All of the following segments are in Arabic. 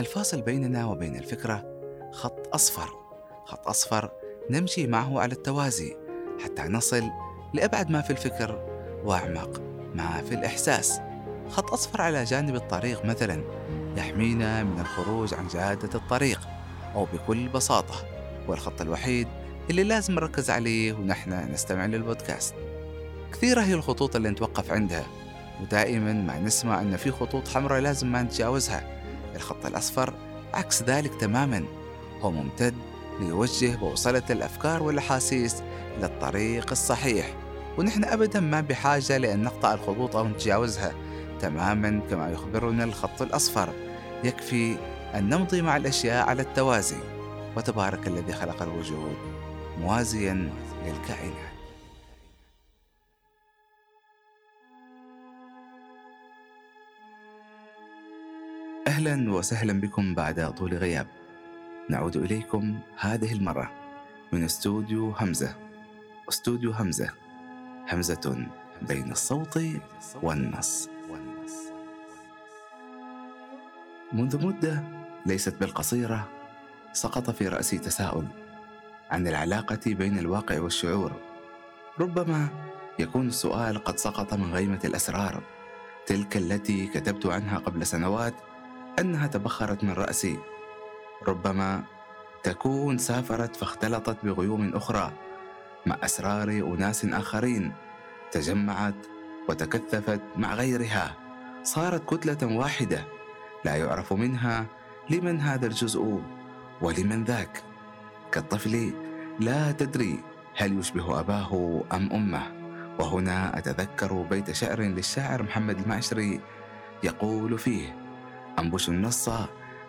الفاصل بيننا وبين الفكرة خط أصفر. خط أصفر نمشي معه على التوازي حتى نصل لأبعد ما في الفكر وأعمق ما في الإحساس. خط أصفر على جانب الطريق مثلا يحمينا من الخروج عن جادة الطريق أو بكل بساطة هو الخط الوحيد اللي لازم نركز عليه ونحن نستمع للبودكاست. كثيرة هي الخطوط اللي نتوقف عندها ودائما ما نسمع أن في خطوط حمراء لازم ما نتجاوزها. الخط الأصفر عكس ذلك تماما. هو ممتد ليوجه بوصلة الأفكار والأحاسيس للطريق الصحيح. ونحن أبدا ما بحاجة لأن نقطع الخطوط أو نتجاوزها. تماما كما يخبرنا الخط الأصفر. يكفي أن نمضي مع الأشياء على التوازي. وتبارك الذي خلق الوجود موازيا للكائنات. أهلا وسهلا بكم بعد طول غياب. نعود إليكم هذه المرة من استوديو همزة. استوديو همزة همزة بين الصوت والنص. منذ مدة ليست بالقصيرة سقط في رأسي تساؤل عن العلاقة بين الواقع والشعور. ربما يكون السؤال قد سقط من غيمة الأسرار تلك التي كتبت عنها قبل سنوات أنها تبخرت من رأسي. ربما تكون سافرت فاختلطت بغيوم أخرى مع أسرار أناس آخرين تجمعت وتكثفت مع غيرها. صارت كتلة واحدة لا يعرف منها لمن هذا الجزء ولمن ذاك. كالطفل لا تدري هل يشبه أباه أم أمه. وهنا أتذكر بيت شعر للشاعر محمد المعشري يقول فيه أنبش النص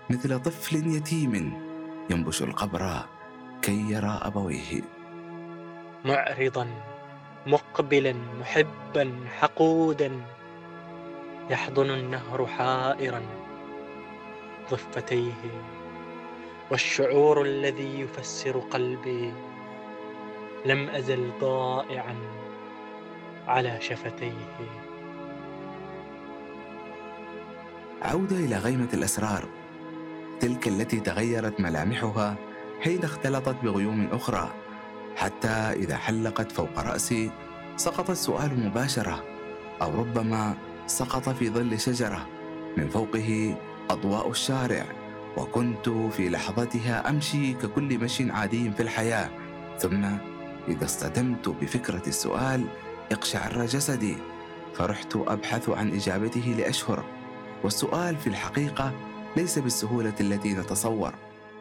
مثل طفل يتيم ينبش القبر كي يرى أبويه. معرضا مقبلا محبا حقودا يحضن النهر حائرا ضفتيه والشعور الذي يفسر قلبي لم أزل ضائعا على شفتيه. عودة إلى غيمة الأسرار تلك التي تغيرت ملامحها حين اختلطت بغيوم أخرى حتى إذا حلقت فوق رأسي سقط السؤال مباشرة أو ربما سقط في ظل شجرة من فوقه أضواء الشارع وكنت في لحظتها أمشي ككل مشي عادي في الحياة ثم إذا اصطدمت بفكرة السؤال اقشعر جسدي فرحت أبحث عن إجابته لأشهر. والسؤال في الحقيقة ليس بالسهولة التي نتصور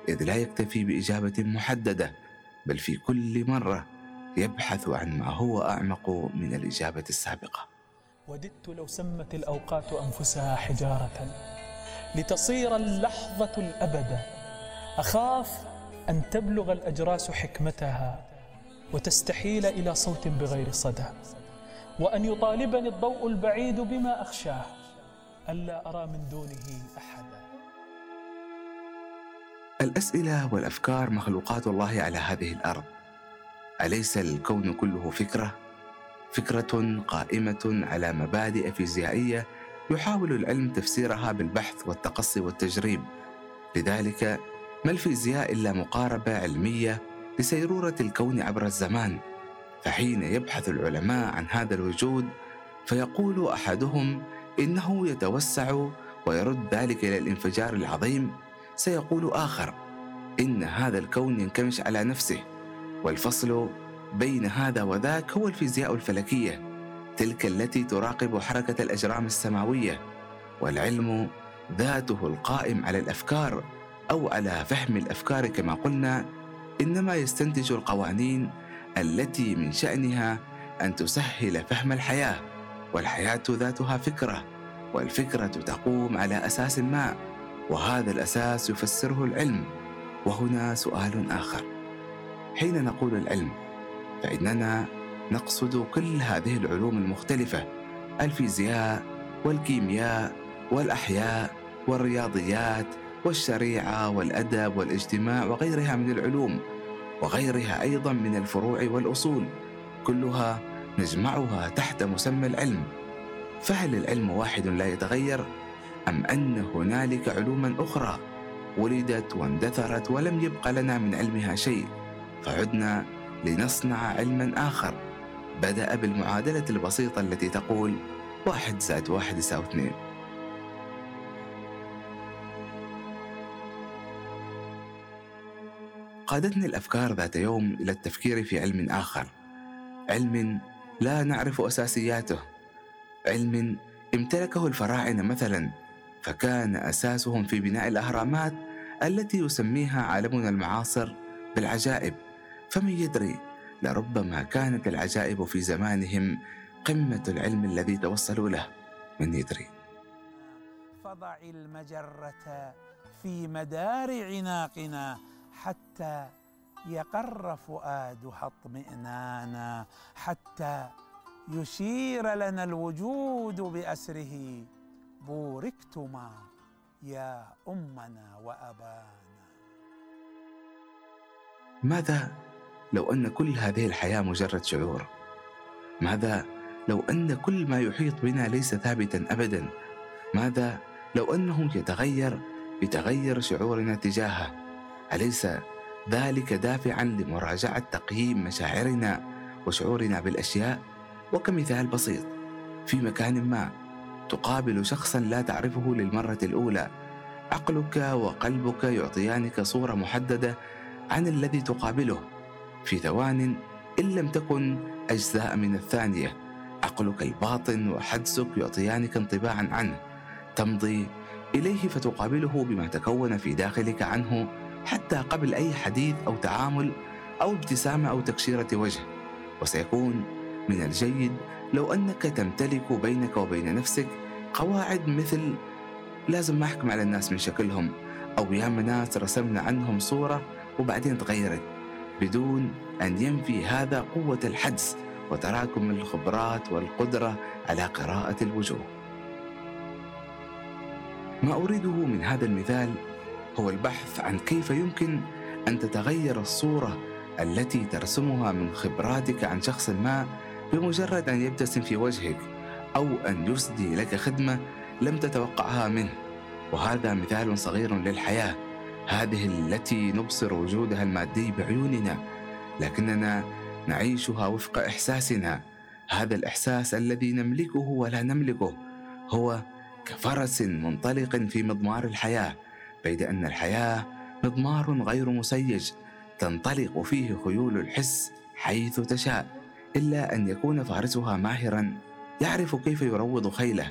إذ لا يكتفي بإجابة محددة بل في كل مرة يبحث عن ما هو أعمق من الإجابة السابقة. وددت لو سمت الأوقات أنفسها حجارة لتصير اللحظة الأبدة أخاف أن تبلغ الأجراس حكمتها وتستحيل إلى صوت بغير صدى وأن يطالبني الضوء البعيد بما أخشاه. ألا أرى من دونه أحدا. الأسئلة والأفكار مخلوقات الله على هذه الأرض. أليس الكون كله فكرة؟ فكرة قائمة على مبادئ فيزيائية يحاول العلم تفسيرها بالبحث والتقصي والتجريب. لذلك ما الفيزياء إلا مقاربة علمية لسيرورة الكون عبر الزمان؟ فحين يبحث العلماء عن هذا الوجود فيقول أحدهم إنه يتوسع ويرد ذلك إلى الانفجار العظيم. سيقول آخر إن هذا الكون ينكمش على نفسه والفصل بين هذا وذاك هو الفيزياء الفلكية تلك التي تراقب حركة الأجرام السماوية والعلم ذاته القائم على الأفكار أو على فهم الأفكار كما قلنا. إنما يستنتج القوانين التي من شأنها أن تسهل فهم الحياة. والحياة ذاتها فكرة والفكرة تقوم على أساس ما وهذا الأساس يفسره العلم. وهنا سؤال آخر. حين نقول العلم فإننا نقصد كل هذه العلوم المختلفة الفيزياء والكيمياء والأحياء والرياضيات والشريعة والأدب والاجتماع وغيرها من العلوم وغيرها أيضا من الفروع والأصول كلها نجمعها تحت مسمى العلم. فهل العلم واحد لا يتغير أم أن هنالك علوما أخرى ولدت واندثرت ولم يبق لنا من علمها شيء؟ فعدنا لنصنع علما آخر. بدأ بالمعادلة البسيطة التي تقول واحد زائد واحد يساوي اثنين. قادتني الأفكار ذات يوم إلى التفكير في علم آخر. علم لا نعرف أساسياته. علم امتلكه الفراعنة مثلا فكان أساسهم في بناء الأهرامات التي يسميها عالمنا المعاصر بالعجائب. فمن يدري لربما كانت العجائب في زمانهم قمة العلم الذي توصلوا له. من يدري. فضع المجرة في مدار عناقنا حتى يقر فؤادها اطمئنانا حتى يشير لنا الوجود بأسره بوركتما يا أمنا وأبانا ماذا لو أن كل هذه الحياة مجرد شعور؟ ماذا لو أن كل ما يحيط بنا ليس ثابتا أبدا؟ ماذا لو أنه يتغير بتغير شعورنا تجاهه؟ أليس ذلك دافعا لمراجعة تقييم مشاعرنا وشعورنا بالأشياء؟ وكمثال بسيط في مكان ما تقابل شخصا لا تعرفه للمرة الأولى. عقلك وقلبك يعطيانك صورة محددة عن الذي تقابله. في ثوان إن لم تكن أجزاء من الثانية عقلك الباطن وحدسك يعطيانك انطباعا عنه. تمضي إليه فتقابله بما تكون في داخلك عنه. حتى قبل أي حديث أو تعامل أو ابتسامة أو تكشيرة وجه. وسيكون من الجيد لو أنك تمتلك بينك وبين نفسك قواعد مثل لازم ما أحكم على الناس من شكلهم أو يا ناس رسمنا عنهم صورة وبعدين تغيرت بدون أن ينفي هذا قوة الحدس وتراكم الخبرات والقدرة على قراءة الوجوه. ما أريده من هذا المثال هو البحث عن كيف يمكن أن تتغير الصورة التي ترسمها من خبراتك عن شخص ما بمجرد أن يبتسم في وجهك أو أن يسدي لك خدمة لم تتوقعها منه. وهذا مثال صغير للحياة هذه التي نبصر وجودها المادي بعيوننا لكننا نعيشها وفق إحساسنا. هذا الإحساس الذي نملكه ولا نملكه هو كفرس منطلق في مضمار الحياة. بيد أن الحياة مضمار غير مسيج تنطلق فيه خيول الحس حيث تشاء إلا أن يكون فارسها ماهرا يعرف كيف يروض خيله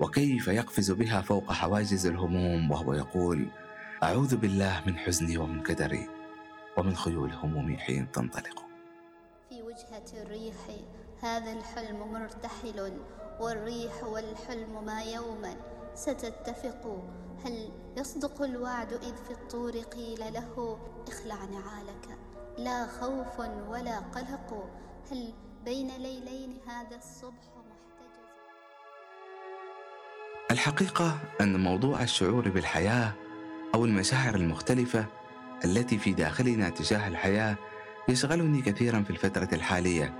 وكيف يقفز بها فوق حواجز الهموم وهو يقول أعوذ بالله من حزني ومن كدري ومن خيول همومي حين تنطلق. في وجهة الريح هذا الحلم مرتحل والريح والحلم ما يوما. ستتفق. هل يصدق الوعد إذ في الطور قيل له اخلع نعالك لا خوف ولا قلق. هل بين ليلين هذا الصبح محتجز؟ الحقيقة أن موضوع الشعور بالحياة أو المشاعر المختلفة التي في داخلنا تجاه الحياة يشغلني كثيرا في الفترة الحالية.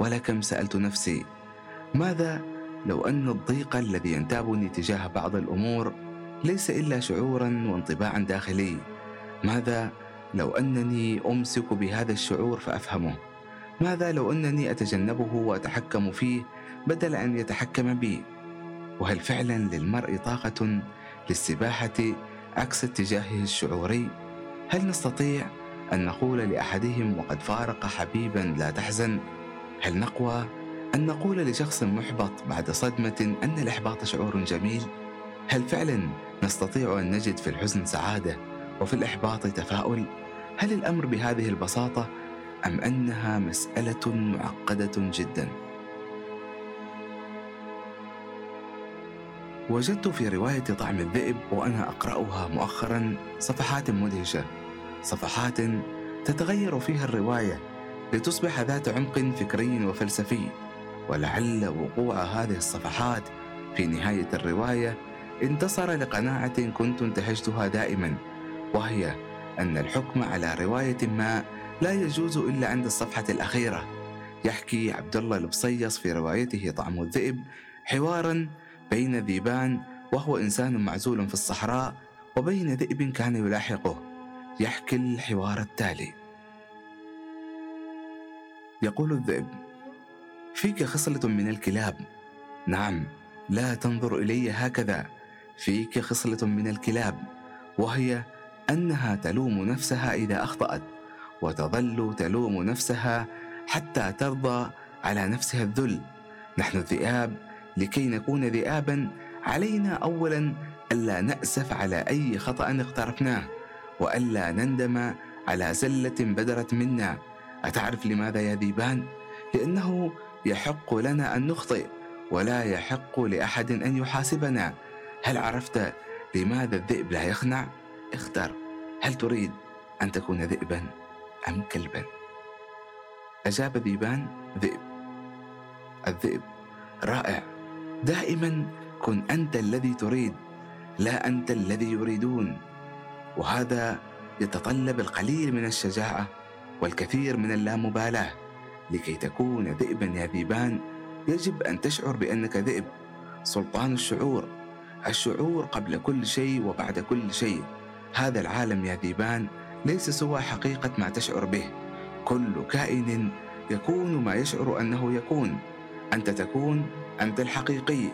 ولكم سألت نفسي ماذا لو أن الضيق الذي ينتابني تجاه بعض الأمور ليس إلا شعورا وانطباعا داخلي. ماذا لو أنني أمسك بهذا الشعور فأفهمه؟ ماذا لو أنني أتجنبه وأتحكم فيه بدل أن يتحكم بي؟ وهل فعلا للمرء طاقة للسباحة عكس اتجاهه الشعوري؟ هل نستطيع أن نقول لأحدهم وقد فارق حبيبا لا تحزن؟ هل نقوى أن نقول لشخص محبط بعد صدمة أن الإحباط شعور جميل؟ هل فعلا نستطيع أن نجد في الحزن سعادة وفي الإحباط تفاؤل؟ هل الأمر بهذه البساطة أم أنها مسألة معقدة جدا؟ وجدت في رواية طعم الذئب وأنا أقرأها مؤخرا صفحات مدهشة صفحات تتغير فيها الرواية لتصبح ذات عمق فكري وفلسفي ولعل وقوع هذه الصفحات في نهاية الرواية انتصر لقناعة كنت انتهجتها دائما وهي أن الحكم على رواية ما لا يجوز إلا عند الصفحة الأخيرة. يحكي عبد الله البصيص في روايته طعم الذئب حوارا بين ذيبان وهو إنسان معزول في الصحراء وبين ذئب كان يلاحقه. يحكي الحوار التالي. يقول الذئب فيك خصلة من الكلاب. نعم لا تنظر إلي هكذا. فيك خصلة من الكلاب وهي أنها تلوم نفسها إذا أخطأت وتظل تلوم نفسها حتى ترضى على نفسها الذل. نحن الذئاب لكي نكون ذئابا علينا اولا ألا نأسف على أي خطأ اقترفناه وألا نندم على زلة بدرت منا. أتعرف لماذا يا ذيبان لأنه يحق لنا أن نخطئ ولا يحق لأحد أن يحاسبنا. هل عرفت لماذا الذئب لا يخنع؟ اختر. هل تريد أن تكون ذئبا أم كلبا؟ أجاب ذيبان ذئب. الذئب رائع. دائما كن أنت الذي تريد لا أنت الذي يريدون. وهذا يتطلب القليل من الشجاعة والكثير من اللامبالاة. لكي تكون ذئبا يا ذيبان يجب أن تشعر بأنك ذئب. سلطان الشعور الشعور قبل كل شيء وبعد كل شيء. هذا العالم يا ذيبان ليس سوى حقيقة ما تشعر به. كل كائن يكون ما يشعر أنه يكون. أنت تكون أنت الحقيقي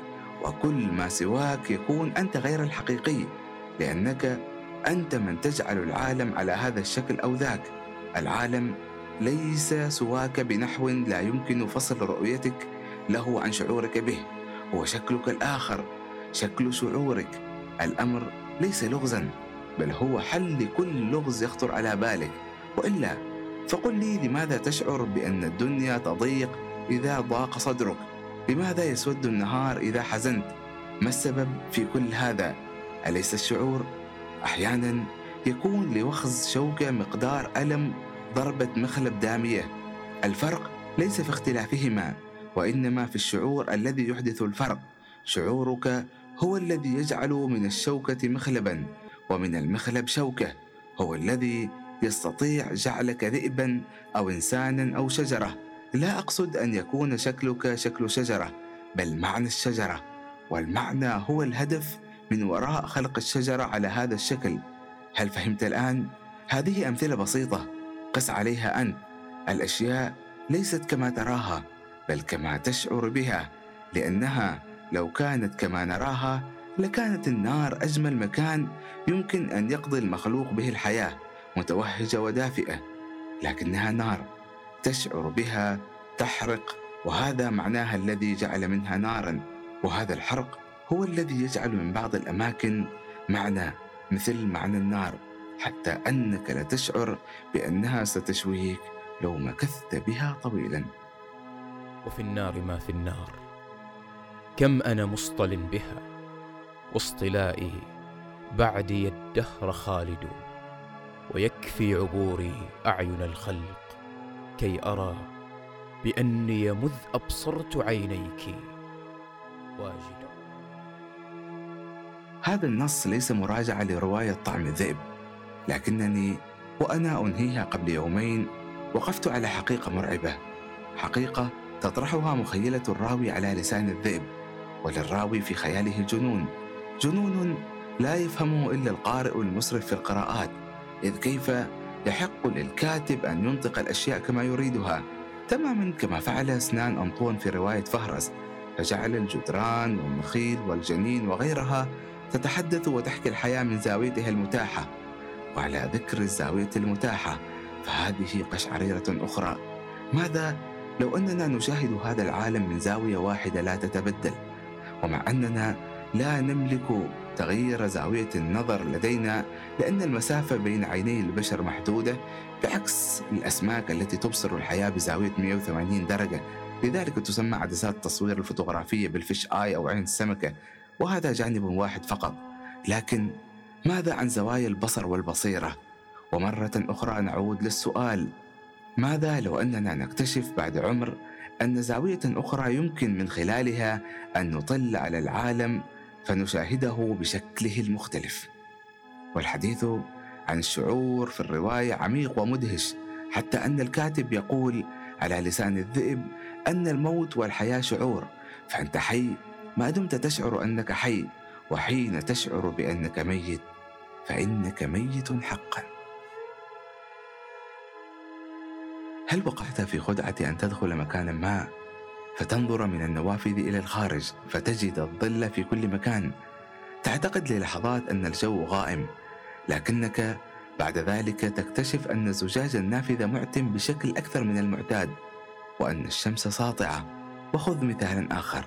وكل ما سواك يكون أنت غير الحقيقي لأنك أنت من تجعل العالم على هذا الشكل أو ذاك. العالم ليس سواك بنحو لا يمكن فصل رؤيتك له عن شعورك به هو شكلك الآخر شكل شعورك. الأمر ليس لغزا بل هو حل لكل لغز يخطر على بالك. وإلا فقل لي لماذا تشعر بأن الدنيا تضيق إذا ضاق صدرك؟ لماذا يسود النهار إذا حزنت؟ ما السبب في كل هذا؟ أليس الشعور أحيانا يكون لوخز شوكة مقدار ألم ضربة مخلب دامية. الفرق ليس في اختلافهما وإنما في الشعور الذي يحدث الفرق. شعورك هو الذي يجعل من الشوكة مخلبا ومن المخلب شوكة هو الذي يستطيع جعلك ذئبا أو انسانا أو شجرة. لا أقصد أن يكون شكلك شكل شجرة بل معنى الشجرة. والمعنى هو الهدف من وراء خلق الشجرة على هذا الشكل. هل فهمت الآن؟ هذه أمثلة بسيطة. قس عليها انت الأشياء ليست كما تراها بل كما تشعر بها لأنها لو كانت كما نراها لكانت النار أجمل مكان يمكن أن يقضي المخلوق به الحياة متوهجة ودافئة. لكنها نار تشعر بها تحرق وهذا معناها الذي جعل منها نارا. وهذا الحرق هو الذي يجعل من بعض الأماكن معنى مثل معنى النار. حتى أنك لا تشعر بأنها ستشويك لو مكثت بها طويلا. وفي النار ما في النار. كم أنا مصطل بها. واصطلائي بعدي الدهر خالد ويكفي عبوري أعين الخلق. كي أرى بأني مذ أبصرت عينيك. واجد. هذا النص ليس مراجعة لرواية طعم الذئب. لكنني وأنا أنهيها قبل يومين وقفت على حقيقة مرعبة. حقيقة تطرحها مخيلة الراوي على لسان الذئب وللراوي في خياله جنون جنون لا يفهمه إلا القارئ المسرف في القراءات إذ كيف يحق للكاتب أن ينطق الأشياء كما يريدها. تماما كما فعل أسنان أنطون في رواية فهرس فجعل الجدران والنخيل والجنين وغيرها تتحدث وتحكي الحياة من زاويتها المتاحة. وعلى ذكر الزاويه المتاحة فهذه قشعريرة أخرى. ماذا لو أننا نشاهد هذا العالم من زاوية واحدة لا تتبدل؟ ومع أننا لا نملك تغيير زاوية النظر لدينا لأن المسافة بين عيني البشر محدودة بعكس الأسماك التي تبصر الحياة بزاوية 180 درجة. لذلك تسمى عدسات التصوير الفوتوغرافية بالفيش آي أو عين السمكة وهذا جانب واحد فقط. لكن ماذا عن زوايا البصر والبصيرة؟ ومرة أخرى نعود للسؤال ماذا لو أننا نكتشف بعد عمر أن زاوية أخرى يمكن من خلالها أن نطل على العالم فنشاهده بشكله المختلف؟ والحديث عن الشعور في الرواية عميق ومدهش حتى أن الكاتب يقول على لسان الذئب أن الموت والحياة شعور فأنت حي ما دمت تشعر أنك حي وحين تشعر بأنك ميت؟ فإنك ميت حقا. هل وقعت في خدعة أن تدخل مكانا ما فتنظر من النوافذ إلى الخارج فتجد الظل في كل مكان؟ تعتقد للحظات أن الجو غائم لكنك بعد ذلك تكتشف أن زجاج النافذة معتم بشكل أكثر من المعتاد وأن الشمس ساطعة. وخذ مثالا آخر.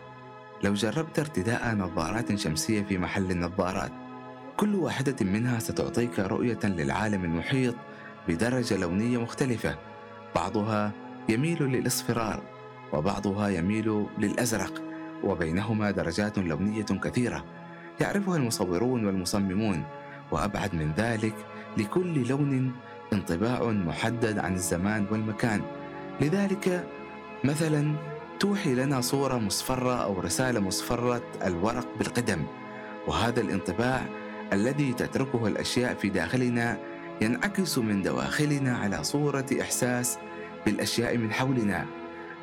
لو جربت ارتداء نظارات شمسية في محل النظارات كل واحدة منها ستعطيك رؤية للعالم المحيط بدرجة لونية مختلفة. بعضها يميل للإصفرار وبعضها يميل للأزرق وبينهما درجات لونية كثيرة. يعرفها المصورون والمصممون وأبعد من ذلك لكل لون انطباع محدد عن الزمان والمكان. لذلك مثلا توحي لنا صورة مصفرة أو رسالة مصفرة الورق بالقدم وهذا الانطباع الذي تتركه الأشياء في داخلنا ينعكس من دواخلنا على صورة إحساس بالأشياء من حولنا.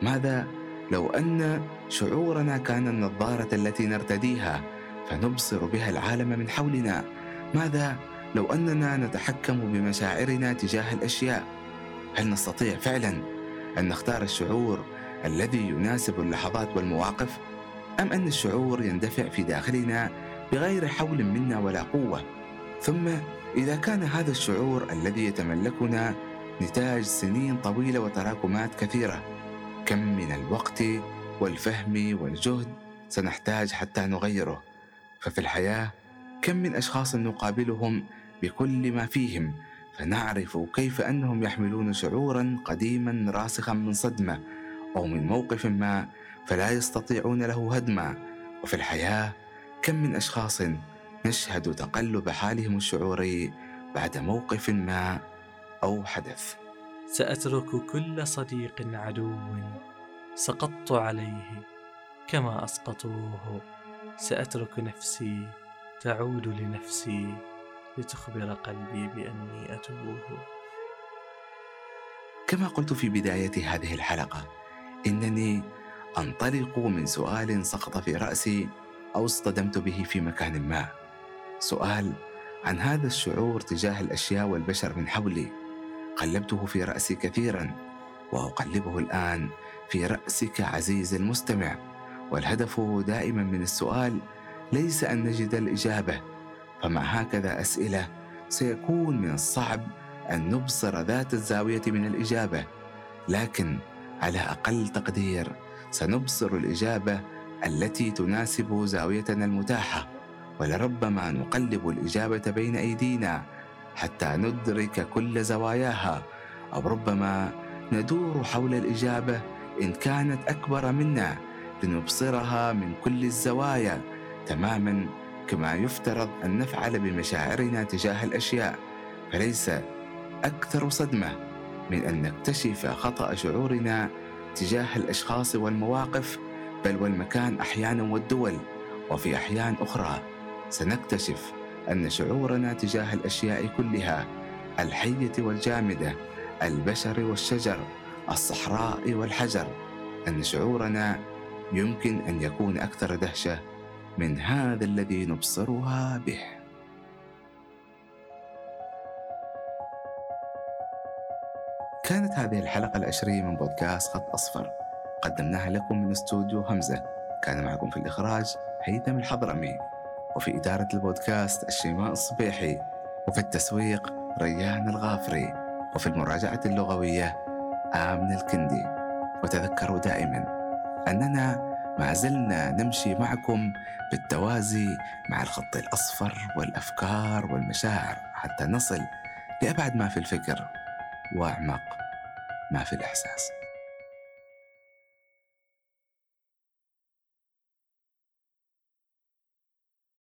ماذا؟ لو أن شعورنا كان النظارة التي نرتديها فنبصر بها العالم من حولنا. ماذا؟ لو أننا نتحكم بمشاعرنا تجاه الأشياء. هل نستطيع فعلا أن نختار الشعور الذي يناسب اللحظات والمواقف؟ أم أن الشعور يندفع في داخلنا بغير حول منا ولا قوة. ثم إذا كان هذا الشعور الذي يتملكنا نتاج سنين طويلة وتراكمات كثيرة كم من الوقت والفهم والجهد سنحتاج حتى نغيره. ففي الحياة كم من أشخاص نقابلهم بكل ما فيهم فنعرف كيف أنهم يحملون شعورا قديما راسخا من صدمة أو من موقف ما فلا يستطيعون له هدما. وفي الحياة كم من أشخاص نشهد تقلب حالهم الشعوري بعد موقف ما أو حدث. سأترك كل صديق عدو سقطت عليه كما أسقطوه. سأترك نفسي تعود لنفسي لتخبر قلبي بأني أتوه. كما قلت في بداية هذه الحلقة إنني أنطلق من سؤال سقط في رأسي أو اصطدمت به في مكان ما. سؤال عن هذا الشعور تجاه الأشياء والبشر من حولي. قلبته في رأسي كثيرا وأقلبه الآن في رأسك عزيزي المستمع. والهدف دائما من السؤال ليس أن نجد الإجابة فمع هكذا أسئلة سيكون من الصعب أن نبصر ذات الزاوية من الإجابة. لكن على أقل تقدير سنبصر الإجابة التي تناسب زاويتنا المتاحة ولربما نقلب الإجابة بين أيدينا حتى ندرك كل زواياها أو ربما ندور حول الإجابة إن كانت أكبر منا لنبصرها من كل الزوايا تماما كما يفترض أن نفعل بمشاعرنا تجاه الأشياء. فليس أكثر صدمة من أن نكتشف خطأ شعورنا تجاه الأشخاص والمواقف بل والمكان أحيانا والدول وفي أحيان أخرى. سنكتشف أن شعورنا تجاه الأشياء كلها الحية والجامدة البشر والشجر الصحراء والحجر أن شعورنا يمكن أن يكون أكثر دهشة من هذا الذي نبصرها به. كانت هذه الحلقة العشرية من بودكاست خط أصفر. قدمناها لكم من استوديو همزة. كان معكم في الإخراج هيثم الحضرمي وفي إدارة البودكاست الشيماء الصبيحي وفي التسويق ريان الغافري وفي المراجعة اللغوية آمن الكندي. وتذكروا دائما أننا ما زلنا نمشي معكم بالتوازي مع الخط الأصفر والأفكار والمشاعر حتى نصل لأبعد ما في الفكر وأعمق ما في الإحساس.